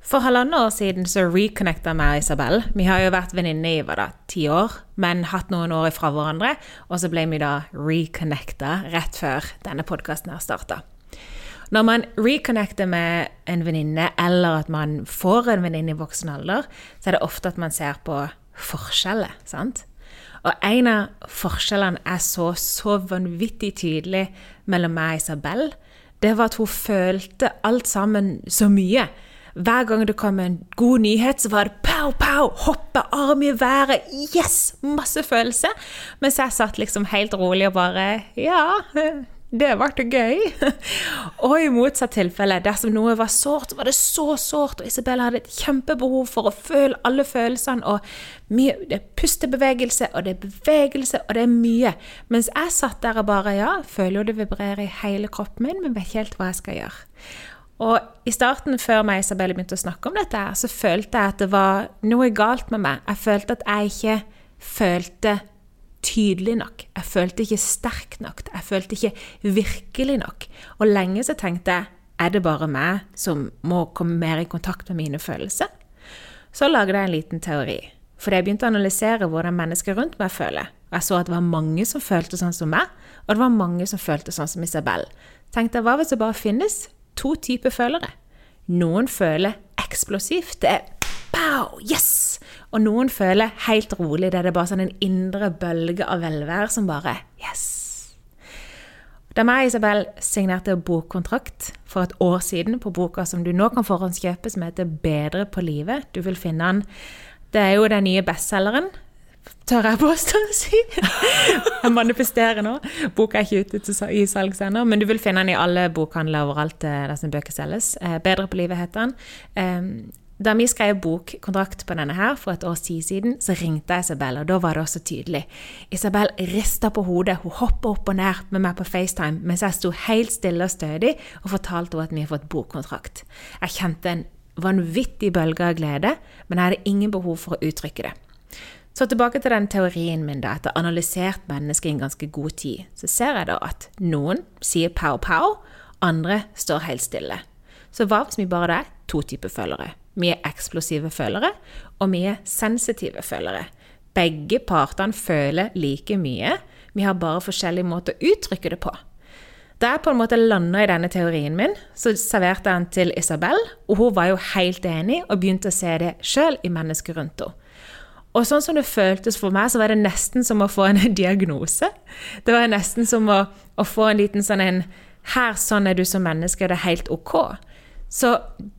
For halvannet år siden så reconnecta meg og Isabel. Vi har jo vært venninner i hva da, ti år, men hatt noen år ifra hverandre. Og så ble vi da reconnecta rett før denne podkasten her starta. Når man reconnecter med en venninne, eller at man får en venninne i voksen alder, så er det ofte at man ser på forskjeller. sant? Og en av forskjellene jeg så så vanvittig tydelig mellom meg og Isabel, det var at hun følte alt sammen så mye. Hver gang det kom en god nyhet, så var det pow, pow, hoppe, arm i været, yes! Masse følelse. Mens jeg satt liksom helt rolig og bare Ja, det ble gøy. Og i motsatt tilfelle, dersom noe var sårt, så var det så sårt, og Isabel hadde et kjempebehov for å føle alle følelsene, og mye, det er pustebevegelse, og det er bevegelse, og det er mye. Mens jeg satt der og bare Ja, føler jo det vibrerer i hele kroppen min, men vet ikke helt hva jeg skal gjøre. Og i starten, før meg og Isabelle begynte å snakke om dette, her, så følte jeg at det var noe galt med meg. Jeg følte at jeg ikke følte tydelig nok. Jeg følte ikke sterk nok. Jeg følte ikke virkelig nok. Og lenge så tenkte jeg er det bare meg som må komme mer i kontakt med mine følelser? Så lagde jeg en liten teori. Fordi jeg begynte å analysere hvordan mennesker rundt meg føler. Og jeg så at det var mange som følte sånn som meg, og det var mange som følte sånn som Isabel. Tenkte jeg, hva hvis det bare finnes to typer følere. Noen føler eksplosivt. Det er pow, yes! Og noen føler helt rolig. Det er bare sånn en indre bølge av velvære som bare yes. Da meg og Isabel signerte bokkontrakt for et år siden på boka som du nå kan forhåndskjøpe, som heter 'Bedre på livet'. Du vil finne den Det er jo den nye bestselgeren tør jeg påstå å si. Jeg manifesterer nå. Boka er ikke ute i salg ennå, men du vil finne den i alle bokhandler overalt eh, der som bøker selges. Eh, Bedre på livet heter den. Da vi skrev bokkontrakt på denne her for et års tid siden, så ringte jeg Isabel, og da var det også tydelig. Isabel rista på hodet, hun hoppa opp og ned med meg på FaceTime mens jeg sto helt stille og stødig og fortalte henne at vi har fått bokkontrakt. Jeg kjente en vanvittig bølge av glede, men jeg hadde ingen behov for å uttrykke det. Så tilbake til den teorien min, da, etter analysert mennesket i en ganske god tid, så ser jeg da at noen sier pow pow, andre står helt stille. Så hva hvis vi bare er to typer følgere? Vi er eksplosive følgere, og vi er sensitive følgere. Begge partene føler like mye, vi har bare forskjellige måter å uttrykke det på. Da jeg på en måte landa i denne teorien min, så serverte jeg den til Isabel, og hun var jo helt enig og begynte å se det sjøl i mennesket rundt henne. Og sånn som det føltes for meg, så var det nesten som å få en diagnose. Det var nesten som å, å få en liten sånn en Her, sånn er du som menneske, det er helt ok. Så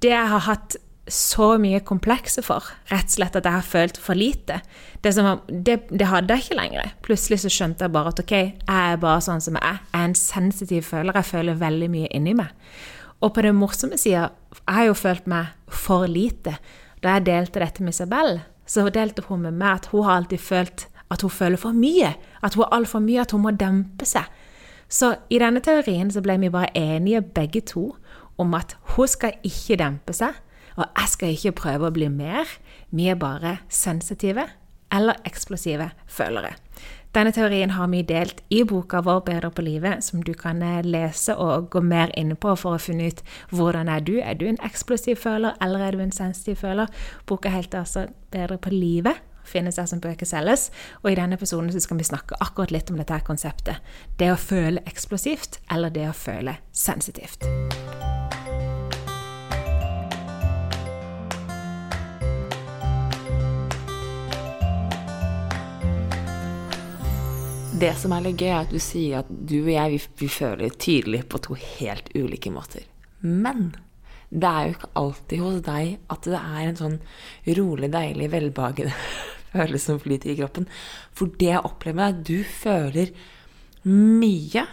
det jeg har hatt så mye komplekser for, rett og slett at jeg har følt for lite, det, var, det, det hadde jeg ikke lenger. Plutselig så skjønte jeg bare at ok, jeg er bare sånn som jeg er. Jeg er en sensitiv føler. Jeg føler veldig mye inni meg. Og på den morsomme sida, jeg har jo følt meg for lite. Da jeg delte dette med Isabel, så delte hun med meg at hun har alltid følt at hun føler for mye. At hun er altfor mye, at hun må dempe seg. Så i denne teorien så ble vi bare enige begge to om at hun skal ikke dempe seg, og jeg skal ikke prøve å bli mer. Vi er bare sensitive eller eksplosive følere. Denne teorien har vi delt i boka vår 'Bedre på livet', som du kan eh, lese og gå mer inn på for å finne ut hvordan er du. Er du en eksplosiv føler, eller er du en sensitiv føler? Boka heter altså 'Bedre på livet'. Finnes der som bøker selges. Og i denne episoden så skal vi snakke akkurat litt om dette konseptet. Det å føle eksplosivt, eller det å føle sensitivt. Det som er litt gøy, er at du sier at du og jeg, vi, vi føler tydelig på to helt ulike måter. Men det er jo ikke alltid hos deg at det er en sånn rolig, deilig, velbehagende følelse som flyter i kroppen. For det jeg opplever med deg, du føler mye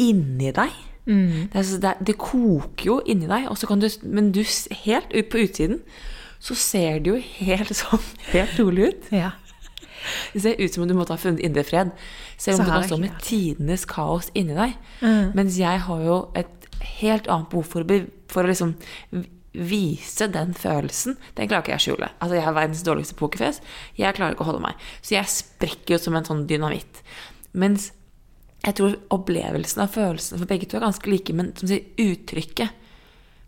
inni deg. Det, er, det, det koker jo inni deg, og så kan du, men du, helt ut på utsiden så ser det jo helt sånn helt rolig ut. Ja. Det ser ut som om du måtte ha funnet indre fred, selv om du kan stå med. Mm. tidenes kaos inni deg. Mens jeg har jo et helt annet behov for å, for å liksom vise den følelsen. Den klarer ikke jeg å skjule. Altså, jeg har verdens dårligste pokerfjes. Jeg klarer ikke å holde meg. Så jeg sprekker jo som en sånn dynamitt. Mens jeg tror opplevelsen av følelsene for begge to er ganske like, men som sier uttrykket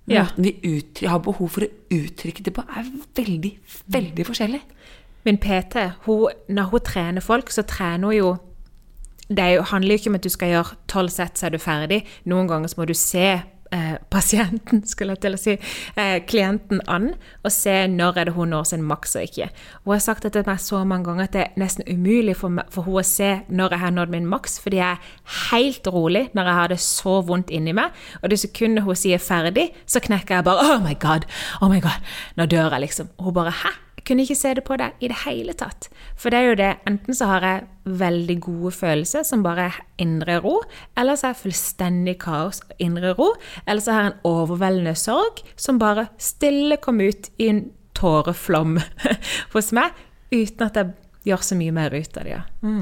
Ja. Måten vi uttrykker, har behov for å uttrykke det på, er veldig, veldig forskjellig. Min PT, hun, når hun trener folk, så trener hun jo Det er handler jo ikke om at du skal gjøre tolv sett, så er du ferdig. Noen ganger så må du se eh, pasienten, skulle jeg til å si, eh, klienten an, og se når er det hun når sin maks og ikke. Hun har sagt det til meg så mange ganger at det er nesten umulig for, meg, for hun å se når jeg har nådd min maks, fordi jeg er helt rolig når jeg har det så vondt inni meg. Og det sekundet hun sier ferdig, så knekker jeg bare Oh my God! Oh my God! Nå dør jeg, liksom. Og hun bare Hæ? Kunne ikke se det på deg i det hele tatt. For det er jo det, enten så har jeg veldig gode følelser som bare er indre ro, eller så har jeg fullstendig kaos og indre ro, eller så har jeg en overveldende sorg som bare stille kom ut i en tåreflom hos meg, uten at jeg gjør så mye mer ut av det. Ja.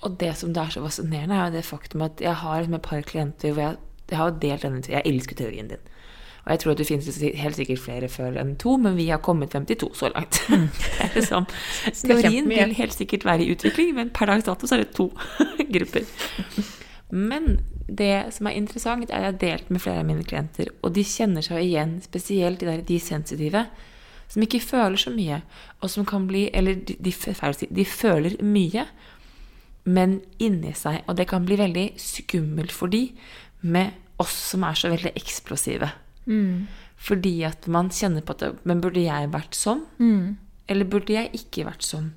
Og det som det er så fascinerende, er jo det faktum at jeg har liksom et par klienter hvor jeg, jeg har delt denne Jeg elsker teorien din. Og jeg tror at det finnes helt sikkert flere før enn to, men vi har kommet frem til to så langt. Liksom, er teorien vil helt sikkert være i utvikling, men per dags dato så er det to grupper. Men det som er interessant, er at jeg har delt med flere av mine klienter, og de kjenner seg igjen, spesielt de der de sensitive, som ikke føler så mye, og som kan bli Eller de, de, de føler mye, men inni seg. Og det kan bli veldig skummelt for de med oss som er så veldig eksplosive. Fordi at man kjenner på at det- Men burde jeg vært sånn? Eller burde jeg ikke vært sånn?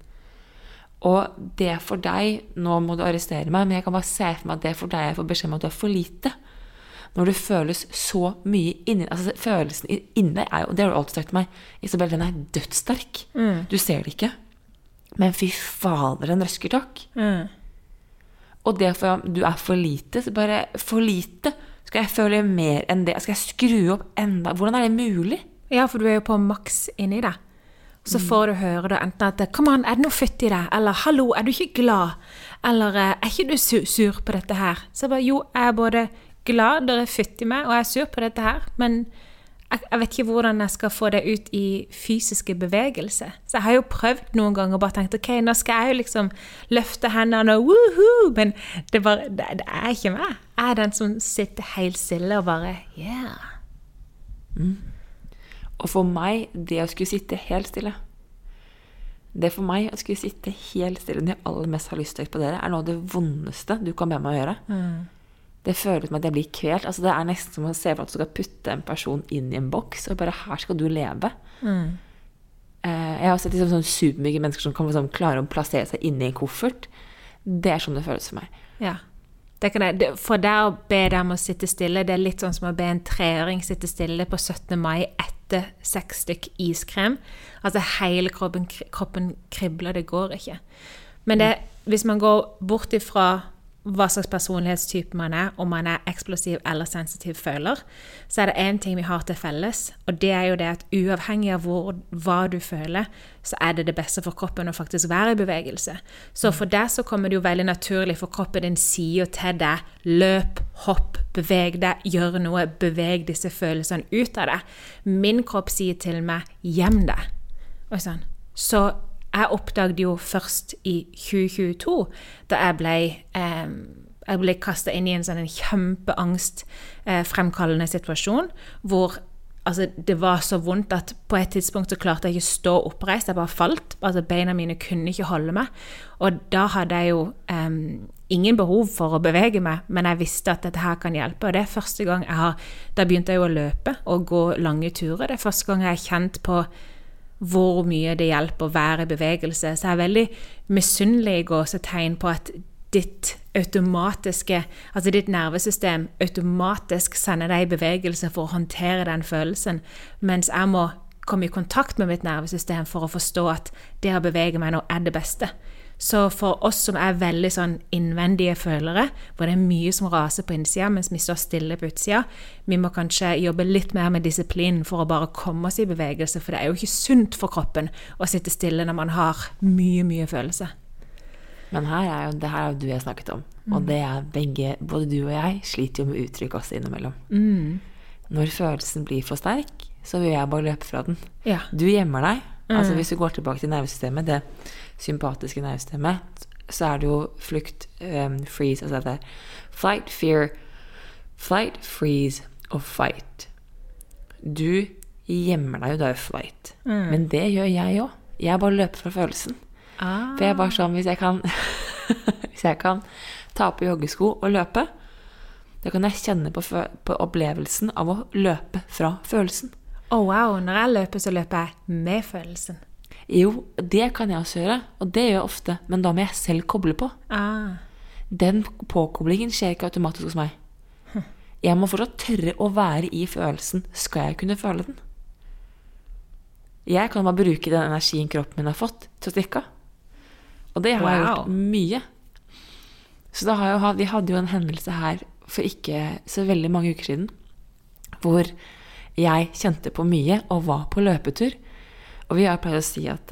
Og det for deg Nå må du arrestere meg, men jeg kan bare se for meg at det for deg jeg får beskjed om at du er for lite. Når det føles så mye inni altså Følelsen inni deg er jo Det har du alltid sagt til meg. Isabel, den er dødssterk. Du ser det ikke. Men fy fader, den røsker takk. Og det for du er for lite, så bare For lite. Skal jeg føle mer enn det? Skal jeg skru opp enda Hvordan er det mulig? Ja, for du er jo på maks inni det. Så får du høre da enten at 'Kom an, er det noe fytt i deg?' eller 'Hallo, er du ikke glad?' eller eh, 'Er ikke du su sur på dette her?' Så jeg bare Jo, jeg er både glad, det er fytt i meg, og jeg er sur på dette her, men jeg, vet ikke hvordan jeg skal få det ut i fysiske bevegelser. Så jeg har jo prøvd noen ganger og bare tenkt ok, nå skal jeg jo liksom løfte hendene og woohoo, men det, bare, det, det er ikke meg. Jeg er den som sitter helt stille og bare yeah. Og for meg, det å skulle sitte helt stille Det for meg å skulle sitte helt stille når jeg aller mest har lyst til å eksplodere, er noe av det vondeste du kan be meg å gjøre. Det føles som at jeg blir kvelt. Altså, det er nesten som å se for at du skal putte en person inn i en boks, og bare 'her skal du leve'. Mm. Jeg har sett liksom sånn supermye mennesker som kan liksom klare å plassere seg inni en koffert. Det er sånn det føles for meg. Ja. Det kan jeg, for der å be dem å sitte stille, det er litt sånn som å be en treåring sitte stille på 17. mai etter seks stykk iskrem. Altså hele kroppen, kroppen kribler, det går ikke. Men det, hvis man går bort ifra hva slags personlighetstype man er, om man er eksplosiv eller sensitiv føler, så er det én ting vi har til felles, og det er jo det at uavhengig av hvor, hva du føler, så er det det beste for kroppen å faktisk være i bevegelse. Så for deg så kommer det jo veldig naturlig, for kroppen din sier til deg løp, hopp, beveg deg, gjør noe, beveg disse følelsene ut av deg. Min kropp sier til meg gjem deg. Og sånn. Så jeg oppdaget jo først i 2022, da jeg ble, eh, ble kasta inn i en sånn kjempeangstfremkallende situasjon, hvor altså, det var så vondt at på et tidspunkt så klarte jeg ikke å stå oppreist, jeg bare falt. altså Beina mine kunne ikke holde meg. Og da hadde jeg jo eh, ingen behov for å bevege meg, men jeg visste at dette her kan hjelpe. Og det er første gang jeg har Da begynte jeg jo å løpe og gå lange turer. Det er første gang jeg har kjent på hvor mye det hjelper å være i bevegelse. Så jeg er veldig misunnelig i tegn på at ditt automatiske, altså ditt nervesystem automatisk sender deg i bevegelse for å håndtere den følelsen, mens jeg må komme i kontakt med mitt nervesystem for å forstå at det å bevege meg nå er det beste. Så for oss som er veldig sånn innvendige følere, hvor det er mye som raser på innsida mens vi står stille på utsida, vi må kanskje jobbe litt mer med disiplin for å bare komme oss i bevegelse, for det er jo ikke sunt for kroppen å sitte stille når man har mye, mye følelse. Men her er jo, det her er jo du jeg snakket om, og det er begge, både du og jeg, sliter jo med uttrykk også innimellom. Når følelsen blir for sterk, så vil jeg bare løpe fra den. Ja. Du gjemmer deg. Altså Hvis du går tilbake til nervesystemet, det sympatiske nervesystemet, så er det jo flukt, um, freeze Altså det er flight, fear, flight, freeze og fight. Du gjemmer deg jo, da i flight. Men det gjør jeg òg. Jeg bare løper fra følelsen. Ah. For jeg er bare sånn Hvis jeg kan Hvis jeg kan ta på joggesko og løpe, da kan jeg kjenne på, på opplevelsen av å løpe fra følelsen. Å wow, når jeg løper, så løper jeg med følelsen. Jo, det kan jeg også gjøre, og det gjør jeg ofte, men da må jeg selv koble på. Ah. Den påkoblingen skjer ikke automatisk hos meg. Jeg må fortsatt tørre å være i følelsen, skal jeg kunne føle den. Jeg kan bare bruke den energien kroppen min har fått, til å stikke av. Og det har jeg gjort mye. Så da har jeg, jo vi hadde jo en hendelse her for ikke så veldig mange uker siden, hvor jeg kjente på mye og var på løpetur. Og vi har pleid å si at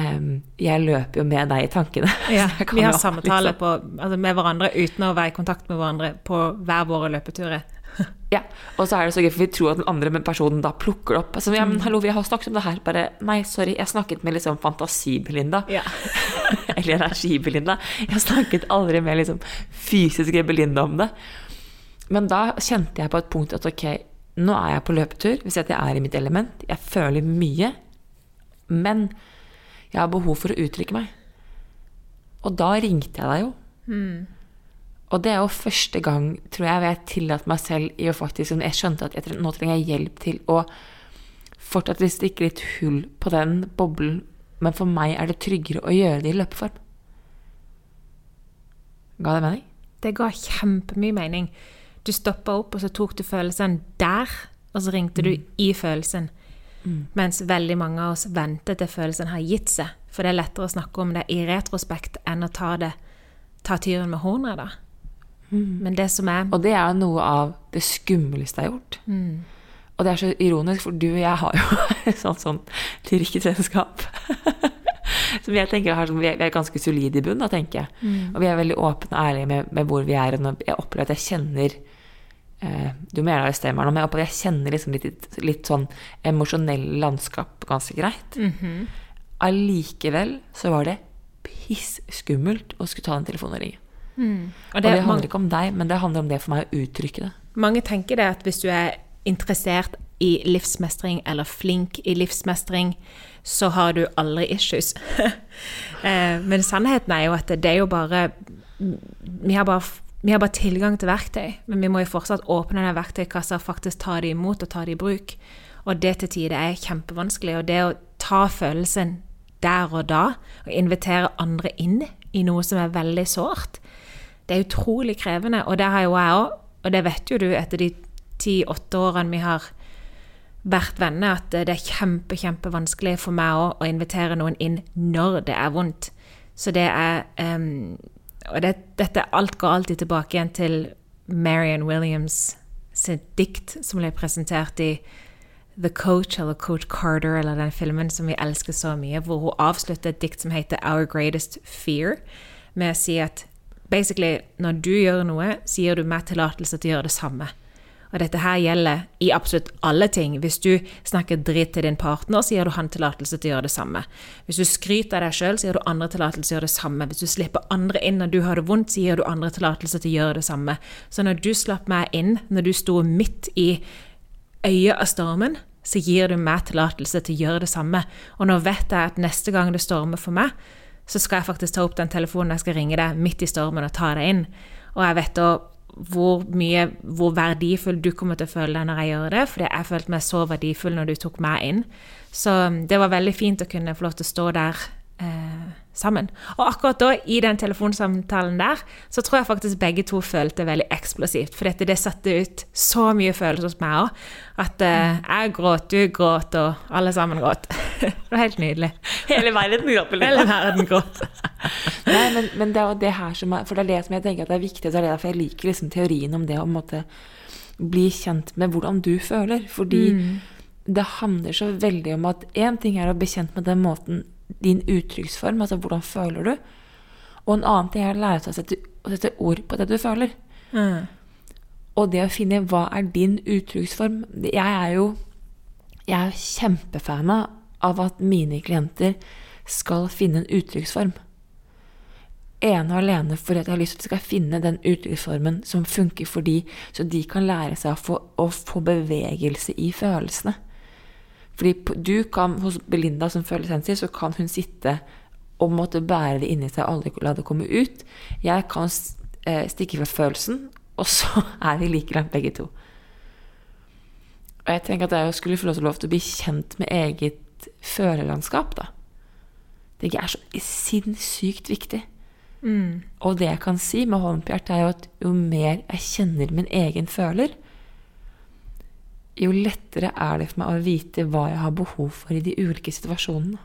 em, jeg løper jo med deg i tankene. Ja, vi har samtale liksom- på, altså med hverandre uten å være i kontakt med hverandre på hver våre løpeturer. Ja, og så er det så gøy, for vi tror at den andre personen da plukker det opp. Altså, ja, men hallo, vi har snakket om det her. Bare, nei, sorry, jeg snakket med liksom fantasi-Belinda. Ja. Eller energi-Belinda. Jeg har snakket aldri med liksom fysiske Belinda om det. Men da kjente jeg på et punkt at ok, nå er jeg på løpetur. Hvis jeg er i mitt element. Jeg føler mye. Men jeg har behov for å uttrykke meg. Og da ringte jeg deg jo. Og det er jo første gang, tror jeg, jeg tillater meg selv i å faktisk Jeg skjønte at jeg, nå trenger jeg hjelp til å fortsatt stikke litt hull på den boblen, men for meg er det tryggere å gjøre det i løpeform. Ga det mening? Det ga kjempemye mening. Du stoppa opp, og så tok du følelsen der, og så ringte du i følelsen. Mens veldig mange av oss venter til følelsen har gitt seg. For det er lettere å snakke om det i retrospekt enn å ta, det, ta tyren med hornet, da. Men det som er Og det er noe av det skumleste jeg har gjort. Og det er så ironisk, for du og jeg har jo et sånt, sånt tyrkerselskap. Som jeg tenker har, sånn- vi er ganske solide i bunn, da, tenker jeg. Og vi er veldig åpne og ærlige med, med hvor vi er. Og jeg opplever at jeg kjenner Du må gjerne arrestere meg nå, men jeg kjenner liksom litt, litt sånn emosjonell landskap ganske greit. Allikevel så var det pissskummelt å skulle ta den telefonen og ringe. Og Og det, det mange, handler ikke om deg, men det handler om det for meg å uttrykke det. mange tenker det at hvis du er interessert i livsmestring eller flink i livsmestring, så har du aldri issues. Eh, Men sannheten er jo at det er jo bare Vi har bare, vi har bare tilgang til verktøy, men vi må jo fortsatt åpne den verktøykassa og faktisk ta det imot og ta det i bruk. Og det til tider er kjempevanskelig. Og det å ta følelsen der og da, og invitere andre inn i noe som er veldig sårt, det er utrolig krevende. Og det har jo jeg òg, og det vet jo du etter de ti-åtte årene vi har vært venner, at det er kjempe, kjempevanskelig for meg òg å invitere noen inn når det er vondt. Så det er em, og det, dette alt går alltid tilbake igjen til Marion Williams sitt dikt som ble presentert i The Coach eller Coach Carter eller den filmen som vi elsker så mye, hvor hun avslutter et dikt som heter Our Greatest Fear, med å si at basically, når du gjør noe, så gir du meg tillatelse til å gjøre det samme. Og dette her gjelder i absolutt alle ting. Hvis du snakker dritt til din partner, så gir du han tillatelse til å gjøre det samme. Hvis du skryter av deg sjøl, så gir du andre tillatelse til å gjøre det samme. Hvis du slipper andre inn når du har det vondt, så gir du andre tillatelse til å gjøre det samme. Så når du slapp meg inn, når du sto midt i øyet av stormen, så gir du meg tillatelse til å gjøre det samme. Og nå vet jeg at neste gang det stormer for meg, så skal jeg faktisk ta opp den telefonen, jeg skal ringe deg midt i stormen og ta deg inn. Og jeg vet da hvor mye, hvor verdifull du kommer til å føle deg når jeg gjør det, fordi jeg følte meg så verdifull når du tok meg inn. Så det var veldig fint å kunne få lov til å stå der eh, sammen. Og akkurat da, i den telefonsamtalen der, så tror jeg faktisk begge to følte veldig eksplosivt. For dette, det satte ut så mye følelser hos meg òg. At uh, jeg gråt, du gråt, og alle sammen gråt. det var helt nydelig. Hele verden gråt. Hele verden gråt. Nei, men, men, det er jo det her som er For det er det som jeg tenker at det er viktig. Det er derfor jeg liker liksom teorien om det å måtte bli kjent med hvordan du føler. Fordi mm. det handler så veldig om at én ting er å bli kjent med den måten din uttrykksform, altså hvordan føler du? Og en annen ting er å lære seg å sette, å sette ord på det du føler. Mm. Og det å finne hva er din uttrykksform Jeg er jo jeg er kjempefan av at mine klienter skal finne en uttrykksform. Ene og alene fordi jeg har lyst til at de skal finne den uttrykksformen som funker for de, så de kan lære seg å få, å få bevegelse i følelsene. Fordi du kan, hos Belinda som følelsessensitiv, så kan hun sitte og måtte bære det inni seg og aldri la det komme ut. Jeg kan eh, stikke fra følelsen, og så er vi like langt begge to. Og jeg tenker at jeg skulle få lov til å bli kjent med eget følelandskap, da. Det er så sinnssykt viktig. Mm. Og det jeg kan si med hånden på hjertet, er jo at jo mer jeg kjenner min egen føler, jo lettere er det for meg å vite hva jeg har behov for i de ulike situasjonene.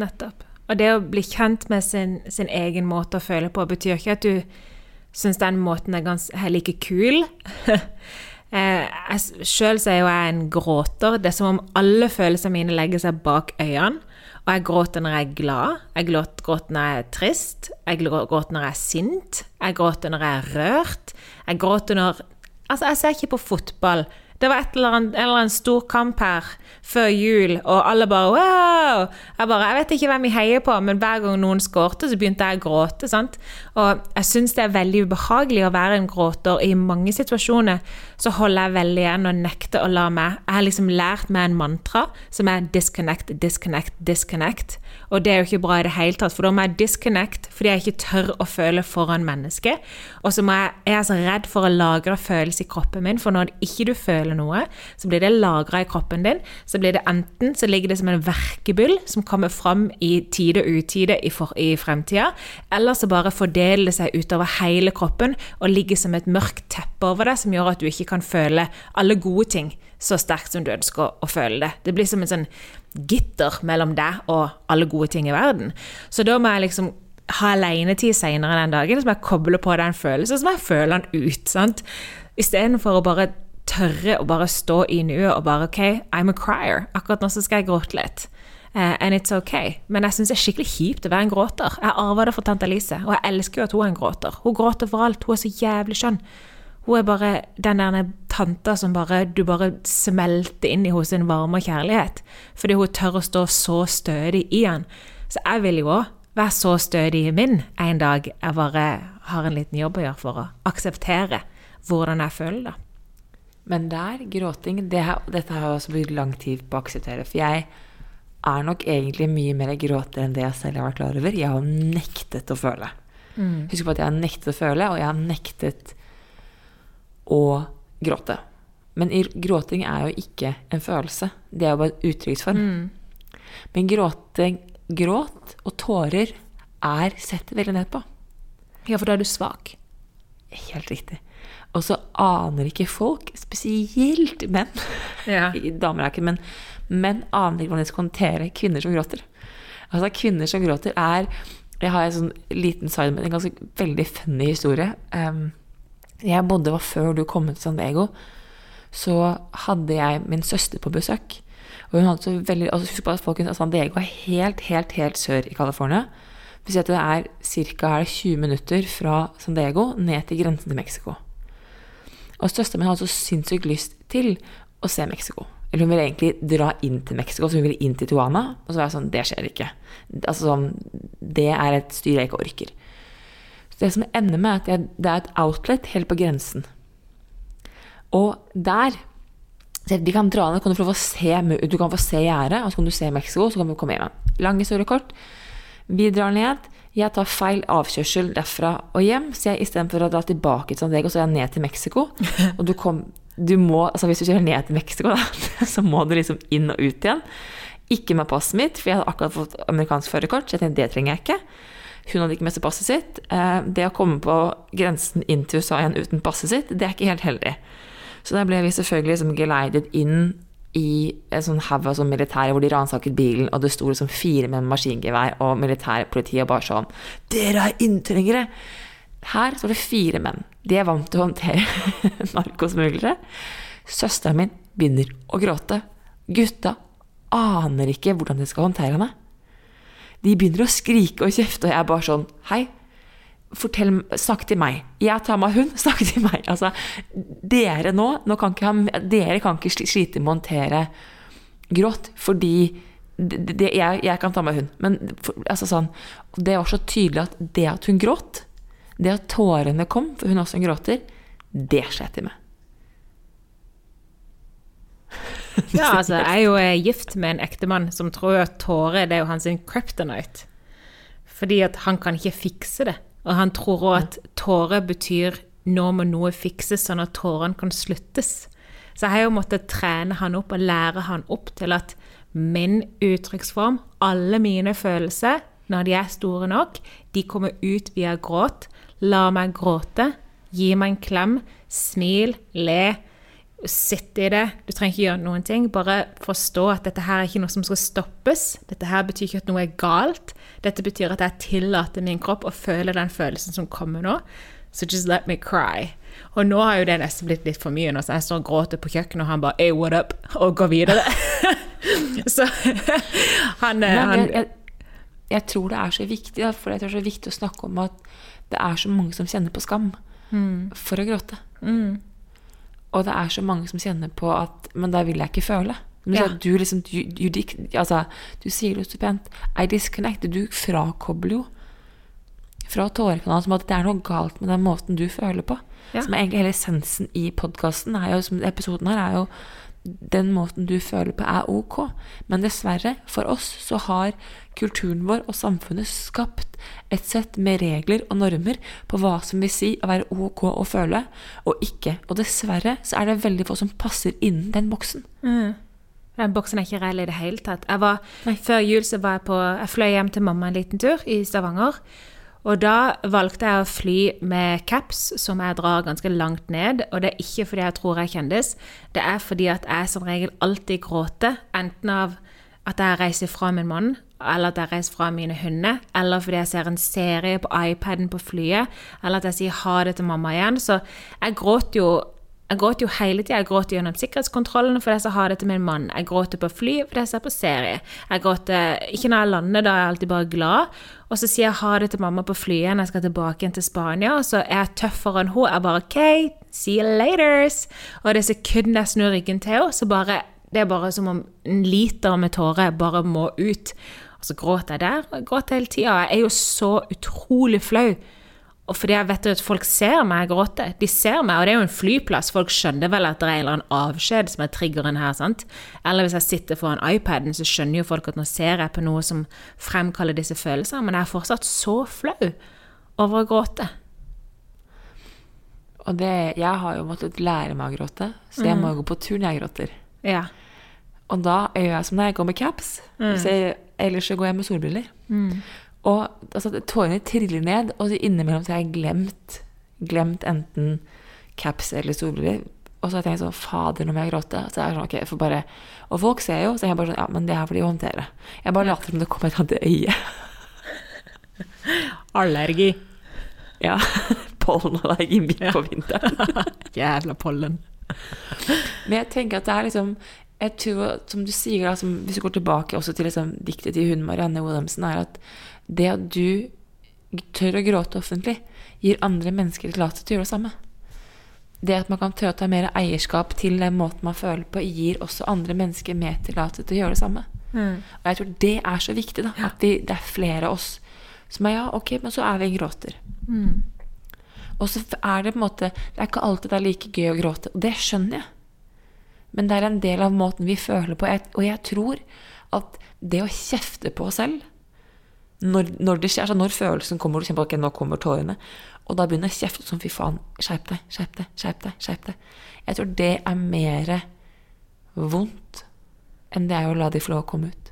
Nettopp. Og det å bli kjent med sin, sin egen måte å føle på, betyr ikke at du syns den måten er, ganske, like kul. eh, Sjøl er jo jeg en gråter. Det er som om alle følelsene mine legger seg bak øynene. Og jeg gråter når jeg er glad, jeg gråter når jeg er trist, jeg gråter når jeg er sint, jeg gråter når jeg er rørt. Jeg gråter når Altså, jeg ser ikke på fotball det var et eller annet, en eller annen stor kamp her før jul, og alle bare wow! Jeg bare, jeg vet ikke hvem jeg heier på, men hver gang noen skårte, så begynte jeg å gråte. sant? Og jeg syns det er veldig ubehagelig å være en gråter. I mange situasjoner så holder jeg veldig igjen og nekter å la meg Jeg har liksom lært meg en mantra som er disconnect, disconnect, disconnect. Og det er jo ikke bra i det hele tatt, for da må jeg disconnect fordi jeg ikke tør å føle foran mennesket. Og så jeg, jeg er så redd for å lagre følelser i kroppen min, for når ikke du føler noe, så blir det lagra i kroppen din. Så blir det enten så ligger det som en verkebyll som kommer fram i tide og utide i, for, i fremtida, eller så bare fordeler det seg utover hele kroppen og ligger som et mørkt teppe over deg som gjør at du ikke kan føle alle gode ting så sterkt som du ønsker å føle det. Det blir som en sånn gitter mellom deg og alle gode ting i verden. Så da må jeg liksom ha alenetid seinere den dagen, så må jeg koble på den følelsen, så må jeg føle den ut. sant? Istedenfor å bare tørre å bare stå i nuet og bare OK, I'm a crier. Akkurat nå så skal jeg gråte litt. Uh, and it's ok. Men jeg syns det er skikkelig kjipt å være en gråter. Jeg arva det fra tante Elise, og jeg elsker jo at hun er en gråter. Hun gråter for alt. Hun er så jævlig skjønn. Hun er bare den der tanta som bare, du bare smelter inn i hos sin varme og kjærlighet. Fordi hun tør å stå så stødig i han. Så jeg vil jo òg være så stødig i min en dag jeg bare har en liten jobb å gjøre for å akseptere hvordan jeg føler det. Men der, gråting det her, Dette har jeg også brukt lang tid på å akseptere. For jeg er nok egentlig mye mer gråter enn det jeg selv har vært klar over. Jeg har nektet å føle. Mm. Husk på at jeg har nektet å føle, og jeg har nektet å gråte. Men gråting er jo ikke en følelse. Det er jo bare en uttrykksform. Mm. Men gråting, gråt og tårer er sett veldig ned på. Ja, for da er du svak. Helt riktig. Og så aner ikke folk, spesielt menn ja. Damer er ikke men menn aner ikke hvordan de skal håndtere kvinner som gråter. Altså Kvinner som gråter, er Jeg har en sånn liten side med en ganske veldig funny historie. Um, jeg bodde, var før du kom til San Diego, så hadde jeg min søster på besøk. Og hun hadde så veldig, altså Husk på at folkens, San Diego er helt, helt, helt sør i California. Vi sier at det er ca. 20 minutter fra San Diego ned til grensen til Mexico. Og søsteren min hadde så sinnssykt lyst til å se Mexico. Eller hun ville egentlig dra inn til Mexico, så hun ville inn til Tijuana. Og så var jeg sånn Det skjer ikke. Altså sånn, Det er et styr jeg ikke orker. Det som ender med, er at jeg, det er et outlet helt på grensen. Og der de kan dra ned, kan du, få se, du kan få se gjerdet, og så kan du se Mexico, så kan du komme hjem igjen. Lang historie kort. Vi drar ned. Jeg tar feil avkjørsel derfra og hjem, så jeg istedenfor å dra tilbake til San Diego, så er jeg ned til Mexico. Og du kom, du må, altså Hvis du kjører ned til Mexico, da, så må du liksom inn og ut igjen. Ikke med passet mitt, for jeg hadde akkurat fått amerikansk førerkort. Så jeg tenkte det trenger jeg ikke. Hun hadde ikke med seg passet sitt. Eh, det å komme på grensen inn til USA igjen uten passet sitt, det er ikke helt heldig. Så der ble vi selvfølgelig liksom geleidet inn i en sånn haug av sånn militære hvor de ransaket bilen, og det sto liksom fire med maskingevær og militærpolitiet og bare sånn 'Dere er inntrengere!' Her står det fire menn. De er vant til å håndtere narkosmuglere. Søsteren min begynner å gråte. Gutta aner ikke hvordan de skal håndtere henne. De begynner å skrike og kjefte, og jeg er bare sånn Hei, fortell, snakk til meg. Jeg tar meg hund, snakk til meg. Altså, dere nå, nå kan ha, dere kan ikke slite med å håndtere gråt, fordi det, det, jeg, jeg, kan ta meg hund. Men altså sånn, det var så tydelig at det at hun gråt, det at tårene kom, for hun også gråter, det slet til med. Ja, altså, jeg er jo eh, gift med en ektemann som tror at tårer det er jo hans kryptonite. Fordi at han kan ikke fikse det. Og han tror òg at tårer betyr nå må noe fikses, sånn at tårene kan sluttes. Så jeg har jo måttet trene han opp og lære han opp til at min uttrykksform, alle mine følelser, når de er store nok, de kommer ut via gråt. La meg gråte. Gi meg en klem. Smil. Le. Sitt i det. Du trenger ikke gjøre noen ting. Bare forstå at dette her er ikke noe som skal stoppes. Dette her betyr ikke at noe er galt. Dette betyr at jeg tillater min kropp å føle den følelsen som kommer nå. Så just let me cry. Og nå har jo det nesten blitt litt for mye. Nå, så jeg står og gråter på kjøkkenet, og han bare hey, what up? og går videre. så han, Nei, han jeg, jeg, jeg, tror det er så viktig, for jeg tror det er så viktig å snakke om at det er så mange som kjenner på skam mm. for å gråte. Mm. Og det er så mange som kjenner på at Men da vil jeg ikke føle. Ja. Du, liksom, du, du, altså, du sier det så pent. I disconnect. Du frakobler jo fra tårekanalen som at det er noe galt med den måten du føler på. Ja. Som er egentlig hele essensen i podkasten, episoden her, er jo den måten du føler på, er ok. Men dessverre, for oss, så har kulturen vår og samfunnet skapt et sett med regler og normer på hva som vil si å være ok å føle, og ikke. Og dessverre så er det veldig få som passer innen den boksen. Mm. Den boksen er ikke reell i det hele tatt. Var, før jul så var jeg på Jeg fløy hjem til mamma en liten tur i Stavanger. Og da valgte jeg å fly med caps, som jeg drar ganske langt ned. Og det er ikke fordi jeg tror jeg kjendis, det er fordi at jeg som regel alltid gråter. Enten av at jeg reiser fra min mann, eller at jeg reiser fra mine hunder, eller fordi jeg ser en serie på iPaden på flyet, eller at jeg sier ha det til mamma igjen. Så jeg gråter jo jeg gråter jo hele tida. Jeg gråter gjennom sikkerhetskontrollen fordi jeg har det til min mann. Jeg gråter på fly fordi jeg ser på serie. Jeg gråter ikke når jeg lander, da er jeg alltid bare glad. Og så sier jeg ha det til mamma på flyet når jeg skal tilbake igjen til Spania. Og så er jeg tøffere enn hun. Jeg bare OK, see you laters. Og det sekundet jeg snur ryggen til henne, så bare Det er bare som om en liter med tårer bare må ut. Og så gråter jeg der, og jeg gråter hele tida. Jeg er jo så utrolig flau og fordi jeg vet at folk ser meg gråte. De ser meg, og det er jo en flyplass. Folk skjønner vel at det er en eller annen avskjed som er triggeren her. sant? Eller hvis jeg sitter foran iPaden, så skjønner jo folk at nå ser jeg på noe som fremkaller disse følelsene. Men jeg er fortsatt så flau over å gråte. Og det, jeg har jo måttet lære meg å gråte, så jeg mm. må gå på tur når jeg gråter. Ja. Og da gjør jeg som når jeg går med caps. Mm. Jeg, ellers så går jeg med solbriller. Mm. Og altså, tårene triller ned, og så innimellom så har jeg glemt, glemt enten caps eller solbriller. Og så har jeg tenkt sånn Fader, nå må jeg gråte. Så jeg er sånn, ok, for bare, Og folk ser jo, så jeg bare sånn Ja, men det er for de håndtere. Jeg bare later som det kommer et annet øye. Allergi. Ja, pollenallergi midt på vinteren. Jævla pollen. Men jeg tenker at det er liksom jeg tror, Som du sier, da, som, hvis du går tilbake også til liksom, diktet til hun Marianne Wilhelmsen, er at det at du tør å gråte offentlig, gir andre mennesker tillatelse til å gjøre det samme. Det at man kan tørre å ta mer eierskap til den måten man føler på, gir også andre mennesker mer tillatelse til å gjøre det samme. Og jeg tror det er så viktig, da. At vi, det er flere av oss som er ja, ok, men så er vi en gråter. Og så er det på en måte Det er ikke alltid det er like gøy å gråte. Og det skjønner jeg. Men det er en del av måten vi føler på. Og jeg tror at det å kjefte på oss selv når, når det skjer, altså når følelsen kommer, du kjenner ikke, okay, nå kommer tårene, og da begynner jeg å kjefte som fy faen, skjerp deg, skjerp deg, skjerp deg. skjerp deg. Jeg tror det er mer vondt enn det er å la de få lov å komme ut.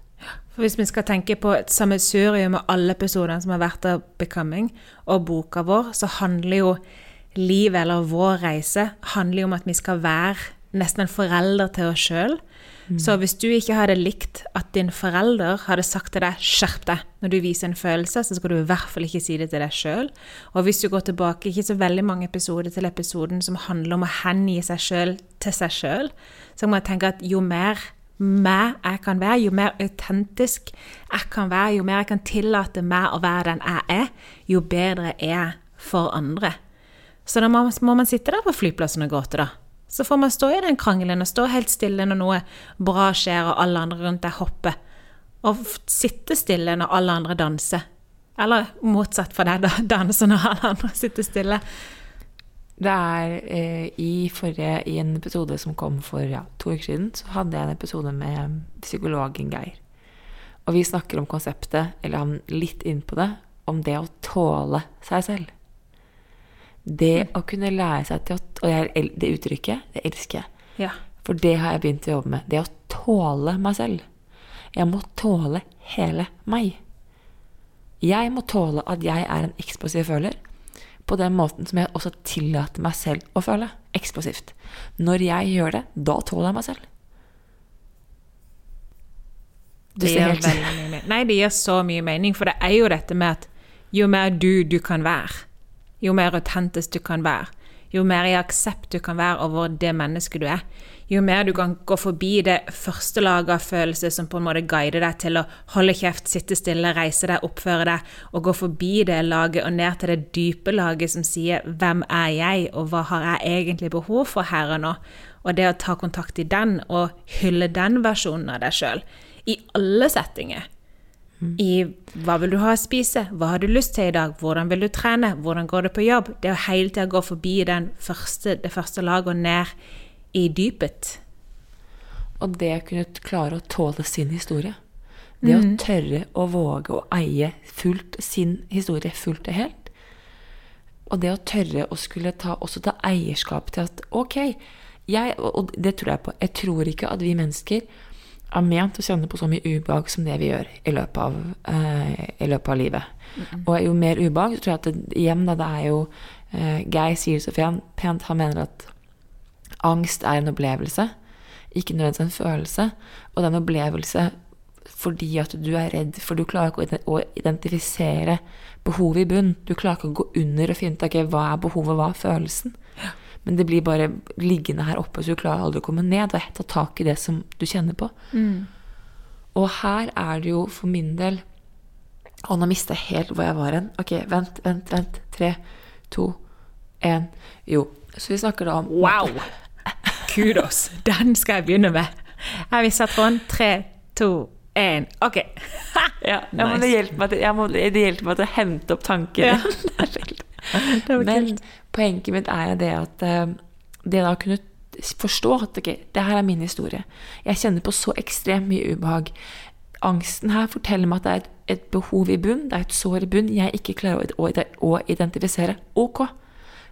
For Hvis vi skal tenke på et sammensurium med alle episodene som har vært av Becoming, og boka vår, så handler jo livet, eller vår reise, handler jo om at vi skal være nesten en forelder til oss sjøl. Så hvis du ikke hadde likt at din forelder hadde sagt til deg 'skjerp deg' når du viser en følelse, så skal du i hvert fall ikke si det til deg sjøl. Og hvis du går tilbake ikke så veldig mange episoder til episoden som handler om å hengi seg sjøl til seg sjøl, så må jeg tenke at jo mer meg jeg kan være, jo mer autentisk jeg kan være, jo mer jeg kan tillate meg å være den jeg er, jo bedre er jeg for andre. Så da må man sitte der på flyplassen og gråte, da. Så får man stå i den krangelen og stå helt stille når noe bra skjer og alle andre rundt deg hopper. Og sitte stille når alle andre danser. Eller motsatt for deg, da. Danse når alle andre sitter stille. Det er eh, i forrige I en episode som kom for ja, to uker siden, så hadde jeg en episode med psykologen Geir. Og vi snakker om konseptet, eller han litt inn på det, om det å tåle seg selv. Det å kunne lære seg til å Og jeg, det uttrykket, det elsker jeg. Ja. For det har jeg begynt å jobbe med. Det å tåle meg selv. Jeg må tåle hele meg. Jeg må tåle at jeg er en eksplosiv føler, på den måten som jeg også tillater meg selv å føle eksplosivt. Når jeg gjør det, da tåler jeg meg selv. Du Det ser helt. Nei, det gir så mye mening, for det er jo dette med at jo mer du du kan være, jo mer autentisk du kan være, jo mer i aksept du kan være over det mennesket du er, jo mer du kan gå forbi det første laget av følelser som på en måte guider deg til å holde kjeft, sitte stille, reise deg, oppføre deg, og gå forbi det laget og ned til det dype laget som sier 'Hvem er jeg, og hva har jeg egentlig behov for her og nå?' Og det å ta kontakt i den, og hylle den versjonen av deg sjøl, i alle settinger. I hva vil du ha å spise, hva har du lyst til i dag, hvordan vil du trene, hvordan går det på jobb? Det å hele tida gå forbi den første, det første laget og ned i dypet. Og det å kunne klare å tåle sin historie. Det å tørre å våge å eie fullt sin historie fullt og helt. Og det å tørre å skulle ta, også ta eierskap til at ok, jeg, og det tror jeg på, jeg tror ikke at vi mennesker er ment å kjenne på så mye ubehag som det vi gjør i løpet av, eh, i løpet av livet. Og jo mer ubehag, så tror jeg at det, igjen da, det er jo eh, Geir sier så pent, han mener at angst er en opplevelse, ikke nødvendigvis en følelse. Og det er en opplevelse fordi at du er redd, for du klarer ikke å identifisere behovet i bunn. Du klarer ikke å gå under og finne ut okay, hva er behovet, hva er følelsen. Men det blir bare liggende her oppe, så du klarer aldri å komme ned og ta tak i det som du kjenner på. Og her er det jo for min del Å, nå mista jeg helt hvor jeg var hen. Ok, vent, vent, vent. Tre, to, én. Jo. Så vi snakker da om Wow! Kudos! Den skal jeg begynne med. Jeg viser tråden. Tre, to, én. OK. Ja, nice. det hjelper meg til, jeg må, det hjelper meg til å hente opp tankene Ja. Men kult. poenget mitt er det at eh, det da å kunne forstå at ok, det her er min historie. Jeg kjenner på så ekstremt mye ubehag. Angsten her forteller meg at det er et, et behov i bunn, det er et sår i bunn jeg ikke klarer å, å, å identifisere. Ok,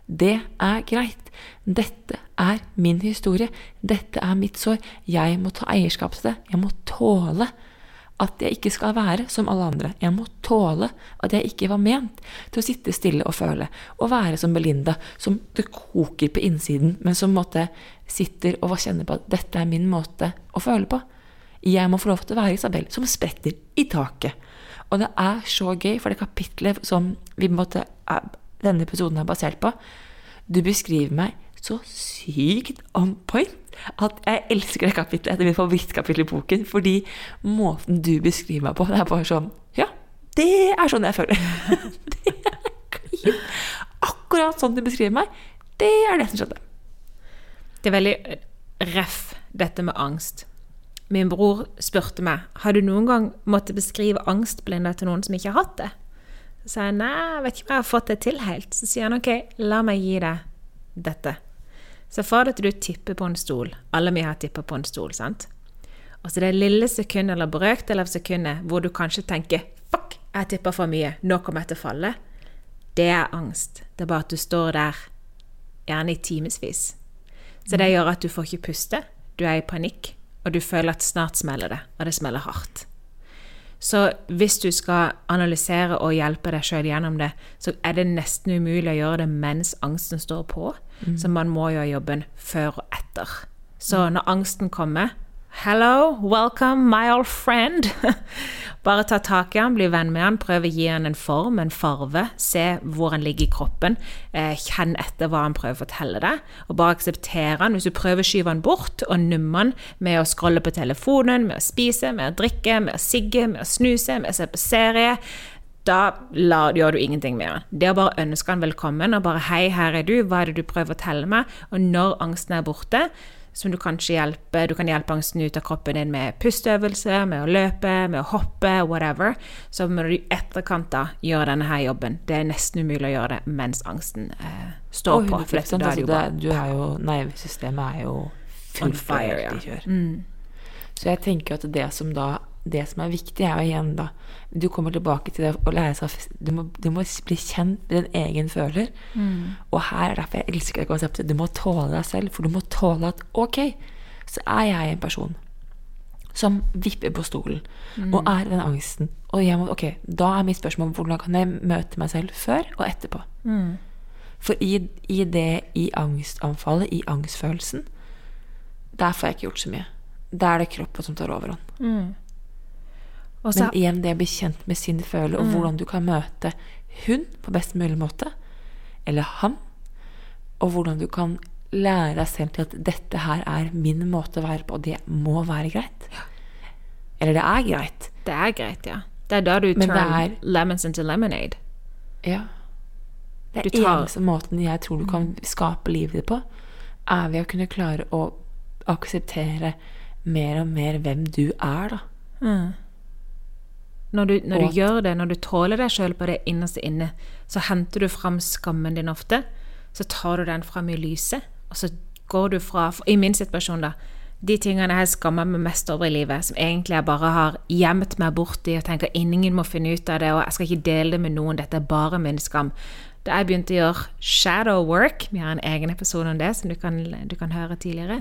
det er greit. Dette er min historie. Dette er mitt sår. Jeg må ta eierskap til det. Jeg må tåle at jeg ikke skal være som alle andre. Jeg må tåle at jeg ikke var ment til å sitte stille og føle. Og være som Belinda, som det koker på innsiden, men som måtte sitter og kjenner på at dette er min måte å føle på. Jeg må få lov til å være Isabel, som spretter i taket. Og det er så gøy, for det kapitlet som måtte, denne episoden er basert på Du beskriver meg så sykt on point at jeg elsker det kapitlet. Det er mitt favorittkapittel i boken. Fordi måten du beskriver meg på, det er bare sånn Ja, det er sånn jeg føler. det. Akkurat sånn du beskriver meg. Det er det som skjedde. Det er veldig ref, dette med angst. Min bror spurte meg har du noen gang måttet beskrive angstblinde til noen som ikke har hatt det. Så sa jeg nei, jeg vet ikke om jeg har fått det til helt. Så sier han ok, la meg gi deg dette. Se for deg at du tipper på en stol. Alle vi har tippet på en stol, sant? Og så det lille sekundet eller brøkdel av sekundet hvor du kanskje tenker fuck, jeg tippa for mye, nå kommer jeg til å falle. Det er angst. Det er bare at du står der, gjerne i timevis. Så det gjør at du får ikke puste, du er i panikk, og du føler at snart smeller det, og det smeller hardt. Så hvis du skal analysere og hjelpe deg sjøl gjennom det, så er det nesten umulig å gjøre det mens angsten står på. Mm. Så man må gjøre jobben før og etter. Så når angsten kommer Hello, welcome, my old friend. Bare ta tak i han, bli venn med han, prøv å gi han en form, en farve. Se hvor han ligger i kroppen. Eh, kjenn etter hva han prøver å fortelle deg. Og bare akseptere han. Hvis du prøver å skyve han bort og numme han med å scrolle på telefonen, med å spise, med å drikke, med å sigge, med å snuse, med å se på serie da la, gjør du ingenting med han. Det å bare ønske han velkommen og bare 'Hei, her er du. Hva er det du prøver å fortelle meg?' Og når angsten er borte, som du kanskje hjelper. Du kan hjelpe angsten ut av kroppen din med pusteøvelser, med å løpe, med å hoppe, whatever. Så må du i etterkant da gjøre denne her jobben. Det er nesten umulig å gjøre det mens angsten eh, står på. For dette, da er det jo bare, du jo, Nervesystemet er jo on fire, ja. Mm. Så jeg tenker at det som da det som er viktig, er jo igjen da Du kommer tilbake til det å lære seg Du må, du må bli kjent med din egen føler. Mm. Og her er derfor jeg elsker det konseptet. Du må tåle deg selv, for du må tåle at ok, så er jeg en person som vipper på stolen mm. og er i den angsten. Og jeg må, ok, da er mitt spørsmål hvordan kan jeg møte meg selv før og etterpå. Mm. For i, i det, i angstanfallet, i angstfølelsen, der får jeg ikke gjort så mye. Der er det kroppen som tar overhånd. Mm. Også, Men igjen det å bli kjent med sin følelse, og mm. hvordan du kan møte hun på best mulig måte, eller han, og hvordan du kan lære deg selv til at dette her er min måte å være på, og det må være greit. Eller det er greit. Det er greit, ja. Det er da du turn er, lemons into lemonade. Ja. Det er eneste måten jeg tror du kan skape livet ditt på, er ved å kunne klare å akseptere mer og mer hvem du er, da. Mm. Når du, når du gjør det, når du tåler deg sjøl på det innerste inne, så henter du fram skammen din ofte. Så tar du den fram i lyset, og så går du fra I min situasjon, da. De tingene jeg skammer meg mest over i livet, som egentlig jeg bare har gjemt meg borti og tenker ingen må finne ut av det, og jeg skal ikke dele det med noen, dette er bare min skam. Da jeg begynte å gjøre shadow work, vi har en egen episode om det som du kan, du kan høre tidligere,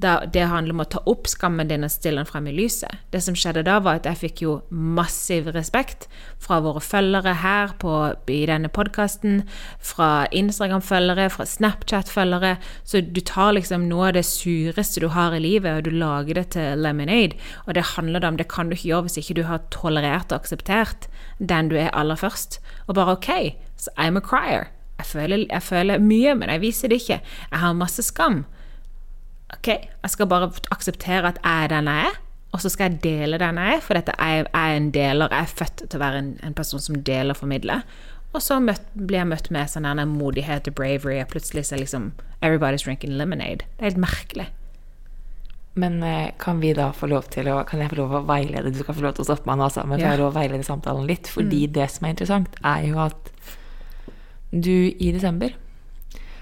det handler om å ta opp skammen din og stille den frem i lyset. Det som skjedde da, var at jeg fikk jo massiv respekt fra våre følgere her på, i denne podkasten, fra Instagram-følgere, fra Snapchat-følgere. Så du tar liksom noe av det sureste du har i livet, og du lager det til lemonade. Og det handler om, det kan du ikke gjøre hvis ikke du har tolerert og akseptert den du er aller først. Og bare OK, so I'm a crier. Jeg føler, jeg føler mye, men jeg viser det ikke. Jeg har masse skam. OK, jeg skal bare akseptere at jeg er den jeg er, og så skal jeg dele den jeg er, for dette er, er en deler. Jeg er født til å være en, en person som deler og formidler. Og så møtt, blir jeg møtt med sånn modighet og bravery, og plutselig så er liksom Everybody's drinking lemonade. Det er helt merkelig. Men eh, kan vi da få lov til å Kan jeg få lov å veilede Du skal få lov til å stoppe meg nå, altså, men ja. å veilede samtalen litt. Fordi mm. det som er interessant, er jo at du i desember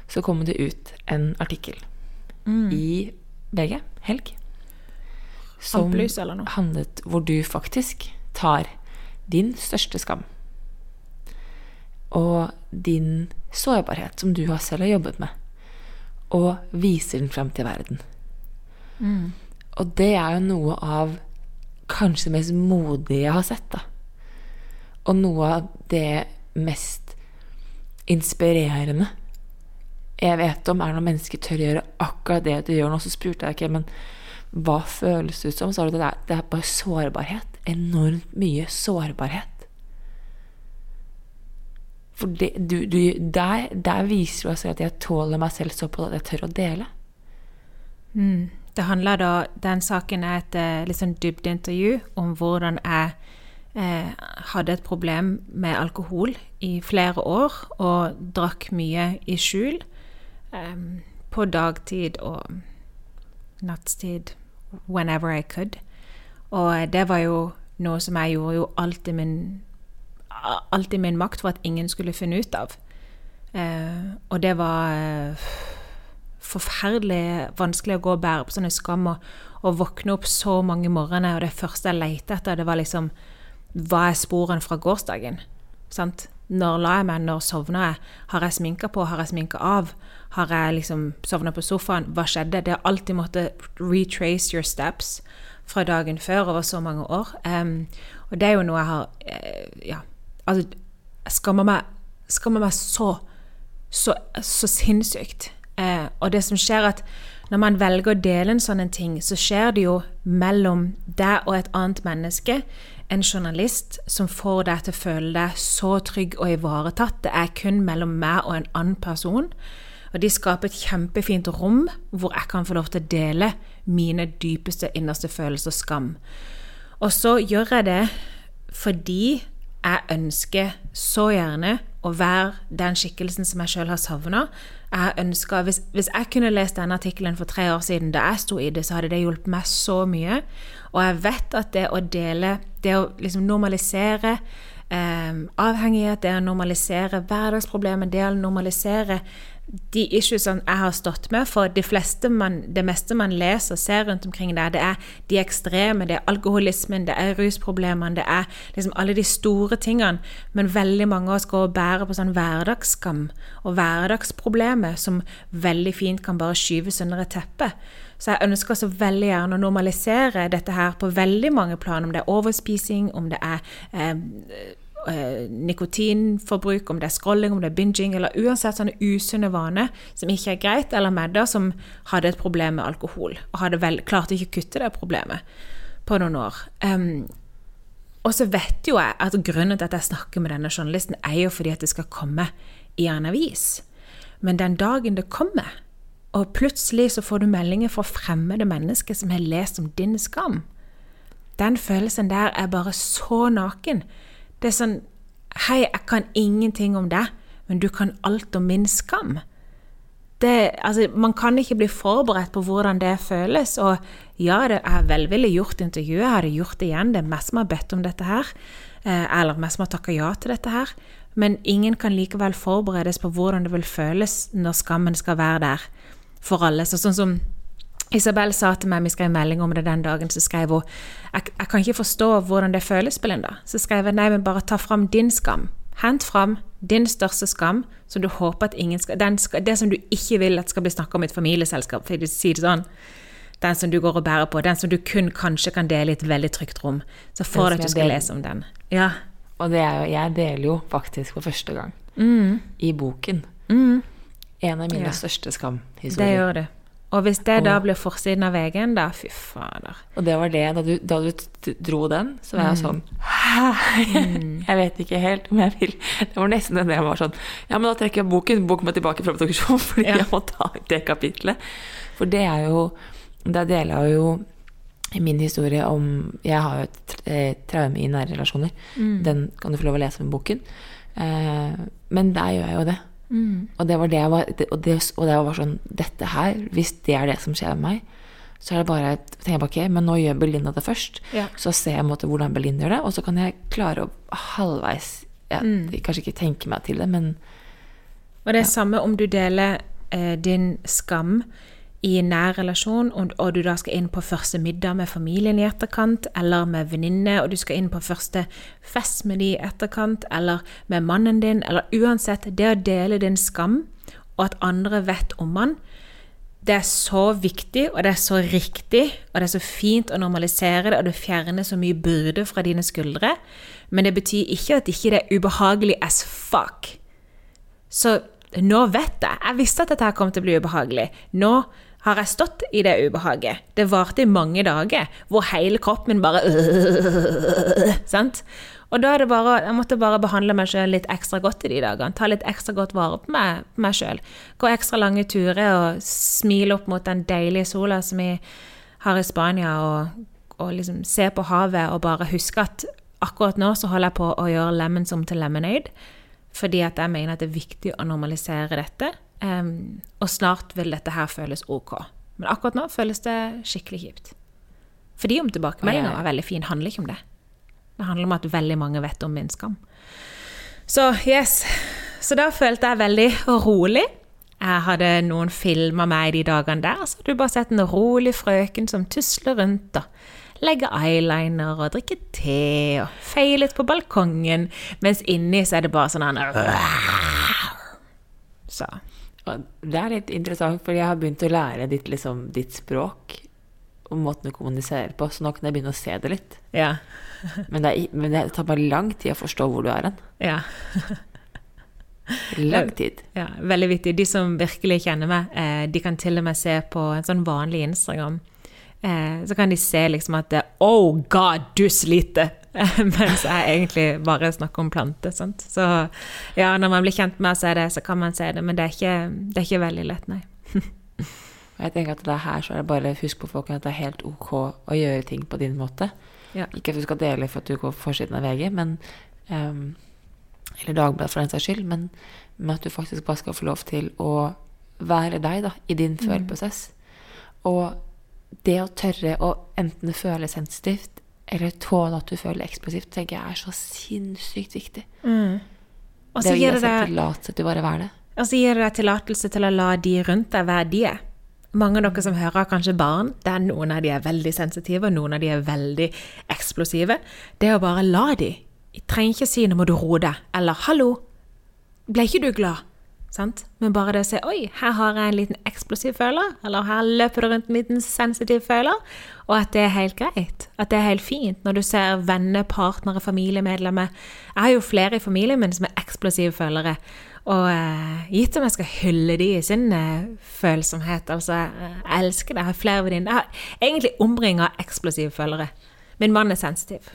så kommer det ut en artikkel mm. i VG, Helg, som handlet hvor du faktisk tar din største skam og din sårbarhet, som du har selv har jobbet med, og viser den frem til verden. Mm. Og det er jo noe av kanskje det mest modige jeg har sett, da. Og noe av det mest inspirerende jeg vet om, er når mennesker tør å gjøre akkurat det du gjør nå. Så spurte jeg ikke, men hva føles det ut som? Så det er, det er bare sårbarhet. Enormt mye sårbarhet. For det, du, du, der, der viser du altså at jeg tåler meg selv såpass at jeg tør å dele. Det handler da, Den saken er et eh, litt sånn dybdeintervju om hvordan jeg eh, hadde et problem med alkohol i flere år og drakk mye i skjul. Eh, på dagtid og nattstid, whenever I could. Og det var jo noe som jeg gjorde jo alt i min, alt i min makt for at ingen skulle finne ut av. Uh, og det var uh, forferdelig vanskelig å gå og bære på sånne skam og, og våkne opp så mange morgener, og det første jeg lette etter, det var liksom Hva er sporene fra gårsdagen? Sant? Når la jeg meg? Når sovna jeg? Har jeg sminka på? Har jeg sminka av? Har jeg liksom sovna på sofaen? Hva skjedde? Det har alltid måttet retrace your steps fra dagen før over så mange år. Um, og det er jo noe jeg har uh, Ja, altså Jeg skammer meg, skammer meg så, så, så sinnssykt. Uh, og det som skjer, er at når man velger å dele en sånn ting, så skjer det jo mellom deg og et annet menneske. En journalist som får deg til å føle deg så trygg og ivaretatt. Det er kun mellom meg og en annen person. Og de skaper et kjempefint rom hvor jeg kan få lov til å dele mine dypeste, innerste følelser og skam. Og så gjør jeg det fordi jeg ønsker så gjerne å være den skikkelsen som jeg sjøl har savna. Jeg ønsker, hvis, hvis jeg kunne lest denne artikkelen for tre år siden, da jeg sto i det, så hadde det hjulpet meg så mye. Og jeg vet at det å dele, det å liksom normalisere eh, avhengighet, det å normalisere hverdagsproblemer, det å normalisere de issuesene jeg har stått med, for de fleste man, det meste man leser og ser rundt omkring der, det er de ekstreme, det er alkoholismen, det er rusproblemene, det er liksom alle de store tingene. Men veldig mange av oss går og bærer på sånn hverdagsskam og hverdagsproblemer som veldig fint kan bare skyves under et teppe. Så jeg ønsker så veldig gjerne å normalisere dette her på veldig mange plan, om det er overspising, om det er eh, eh, nikotinforbruk, om det er scrolling, om det er binging, eller uansett sånne usunne vaner som ikke er greit, eller Medda som hadde et problem med alkohol, og hadde vel, klarte ikke å kutte det problemet på noen år. Um, og så vet jo jeg at grunnen til at jeg snakker med denne journalisten, er jo fordi at det skal komme i en avis. Men den dagen det kommer, og plutselig så får du meldinger fra fremmede mennesker som har lest om din skam, den følelsen der er bare så naken. Det er sånn Hei, jeg kan ingenting om det, men du kan alt om min skam. Det, altså, man kan ikke bli forberedt på hvordan det føles. Og ja, det, har velvillig gjort intervjuet, jeg hadde gjort det igjen. Det er meg som har bedt om dette her. Eh, eller meg som har takka ja til dette her. Men ingen kan likevel forberedes på hvordan det vil føles når skammen skal være der for alle. Så sånn som Isabel sa til meg, vi skrev melding om det den dagen, så skrev hun jeg, jeg kan ikke forstå hvordan det føles, Belinda. Så skrev jeg nei, men bare ta fram din skam. Hent fram din største skam, som du håper at ingen skal, skal Det som du ikke vil at skal bli snakka om i et familieselskap, for å si det sånn. Den som du går og bærer på. Den som du kun kanskje kan dele i et veldig trygt rom. Så får du at du skal lese om den. Ja. Og det er jo, jeg deler jo faktisk for første gang Mm. i boken Mm. en av mine Ja. største Det skamhistorier. gjør du. Og hvis det da blir forsiden av VG-en, da fy fader. Og det var det, da du, da du dro den, så var jeg sånn mm. Jeg vet ikke helt om jeg vil Det var nesten det jeg var sånn Ja, men da trekker jeg boken. Boken må tilbake fra produksjon, fordi Ja. jeg må ta ut det kapitlet. For det er jo Da deler jeg jo min historie om Jeg har jo et eh, traume i nære relasjoner. Den kan du få lov å lese med boken. Eh, men der gjør jeg jo det. Og det var det jeg var og, det, og det var sånn Dette her, hvis det er det som skjer med meg, så er det bare tenker jeg bare, ok, Men nå gjør Belinda det først. Ja. Så ser jeg måte hvordan Belinda gjør det, og så kan jeg klare å halvveis ja, Kanskje ikke tenke meg til det, men Og det er samme om du deler eh, din skam i nær relasjon, og, og du da skal inn på første middag med familien i etterkant, eller med venninne, og du skal inn på første fest med de i etterkant, eller med mannen din, eller uansett, det å dele din skam, og at andre vet om han, det er så viktig, og det er så riktig, og det er så fint å normalisere det, og det fjerner så mye byrde fra dine skuldre, men det betyr ikke at ikke det er ubehagelig as fuck. Så nå vet jeg. Jeg visste at dette kom til å bli ubehagelig. Nå har jeg stått i det ubehaget. Det varte i mange dager hvor hele kroppen min bare sant? Og da er det bare, jeg måtte bare behandle meg sjøl litt ekstra godt i de dagene. Ta litt ekstra godt vare på meg, meg sjøl. Gå ekstra lange turer og smile opp mot den deilige sola som vi har i Spania, og, og liksom se på havet og bare huske at akkurat nå så holder jeg på å gjøre lemons om til lemonade. Fordi at jeg mener at det er viktig å normalisere dette. Um, og snart vil dette her føles ok. Men akkurat nå føles det skikkelig kjipt. Fordi om tilbakemeldinga var veldig fin, handler ikke om det. Det handler om at veldig mange vet om min skam. Så yes. Så da følte jeg veldig rolig. Jeg hadde noen filma meg de dagene der, så hadde du bare sett en rolig frøken som tusler rundt og legger eyeliner og drikker te og feier litt på balkongen, mens inni så er det bare sånn her Så. Det er litt interessant, for jeg har begynt å lære ditt, liksom, ditt språk og måten du kommuniserer på, så nå kan jeg begynne å se det litt. Ja. Men det, er, men det tar bare lang tid å forstå hvor du er hen. Ja. Lang tid. ja. Veldig vittig. De som virkelig kjenner meg, eh, de kan til og med se på en sånn vanlig Instagram. Eh, så kan de se liksom at Oh God, du sliter! Mens jeg egentlig bare snakker om planter. Så ja, når man blir kjent med å se det, så kan man se det. Men det er ikke, det er ikke veldig lett, nei. Jeg tenker at det er her så er det bare husk på folk at det er helt ok å gjøre ting på din måte. Ja. Ikke at du skal dele for at du går på forsiden av VG, men um, eller Dagbladet for den saks skyld, men, men at du faktisk bare skal få lov til å være deg da, i din føleprosess. Og det å tørre å enten føle sensitivt eller tåle at du føler eksplosivt, tenker jeg er så sinnssykt viktig. Og Det så gir det deg tillatelse til bare å være det. Og så gir det deg tillatelse til å la de rundt deg være de er. Mange av dere som hører, har kanskje barn. Der noen av de er veldig sensitive, og noen av de er veldig eksplosive. Det å bare la de. Jeg trenger ikke si 'nå må du roe deg', eller 'hallo, ble ikke du glad'? Sant? Men bare det å se 'oi, her har jeg en liten eksplosiv føler', eller 'her løper det rundt en liten sensitiv føler', og at det er helt greit. At det er helt fint når du ser venner, partnere, familiemedlemmer. Jeg har jo flere i familien min som er eksplosive følere. Og eh, gitt om jeg skal hylle de i sin eh, følsomhet, altså Jeg elsker det. Jeg har flere venninner. Jeg har egentlig omringa eksplosive følere. Min mann er sensitiv.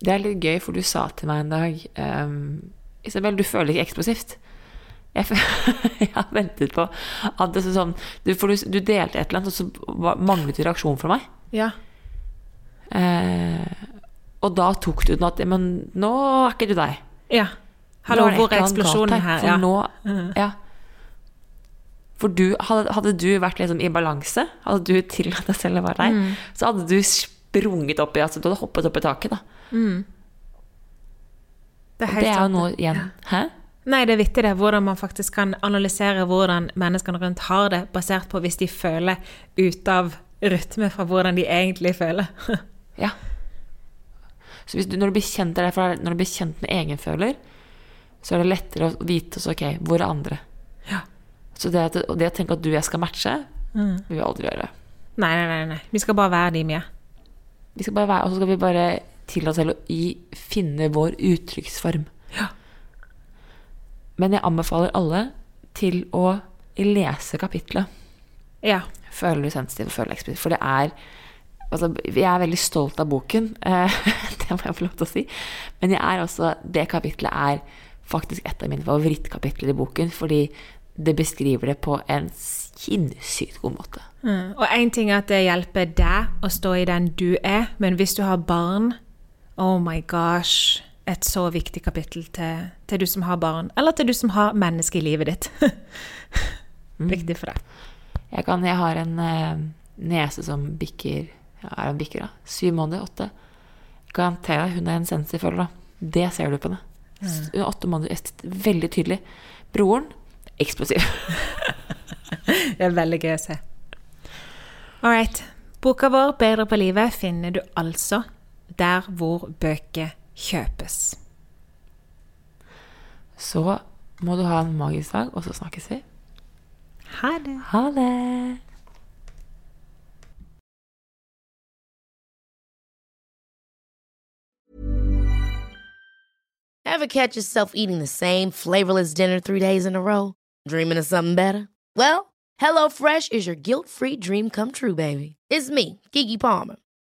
Det er litt gøy, for du sa til meg en dag um, Isabel, du føler ikke eksplosivt. Jeg, jeg har ventet på at det sånn du, For du, du delte et eller annet, og så var- manglet du reaksjon fra meg. Ja. Eh, og da tok du den at Men nå er ikke du deg. ja. Hallo, hvor er eksplosjonen her? For Ja. nå Ja. For du, hadde, hadde du vært liksom i balanse, hadde du tillatt deg selv å være deg, Mm. så hadde du sprunget opp i altså, Du hadde hoppet opp i taket, da. Det er det er jo noe igjen Hæ? Nei, det er vittig det, hvordan man faktisk kan analysere hvordan menneskene rundt har det, basert på hvis de føler ut av rytme fra hvordan de egentlig føler. Ja. Så du, når, du blir kjent, er derfor når du blir kjent med egenføler, så er det lettere å vite også, ok, hvor er andre? Ja. Så det, og det å tenke at du og jeg skal matche, Mm. vil vi aldri gjøre. Nei, nei, nei, nei. Vi skal bare være de vi er. Vi skal bare være, og så skal vi bare tillate oss selv å finne vår uttrykksform. Ja. Men jeg anbefaler alle til å lese kapitlet Ja. Føler du sensitiv føler eksplisitt? For det er altså, Jeg er veldig stolt av boken, det må jeg få lov til å si. Men jeg er også, det kapitlet er faktisk et av mine favorittkapitler i boken, fordi det beskriver det på en sinnssykt god måte. Mm. Og én ting er at det hjelper deg å stå i den du er, men hvis du har barn Oh my gosh. Et så viktig kapittel til, til du som har barn, eller til du som har menneske i livet ditt. Viktig for deg. Jeg, kan, jeg har en eh, niese som bikker ja, er hun bikker da? Syv måneder? Åtte? Garanterer hun er en sensitiv føler, da. Det ser du på henne. Er åtte måneder, er veldig tydelig. Broren eksplosiv. Det er veldig gøy å se. All right. Boka vår 'Bedre på livet' finner du altså der hvor bøker kjøpes. Så må du ha en magisk dag, og så snakkes vi. Ha det. Ha det! Ever catch yourself eating the same flavorless dinner three days in a row? Dreaming of something better? Well, HelloFresh is your guilt free dream come true, baby. It's me, Kiki Palmer.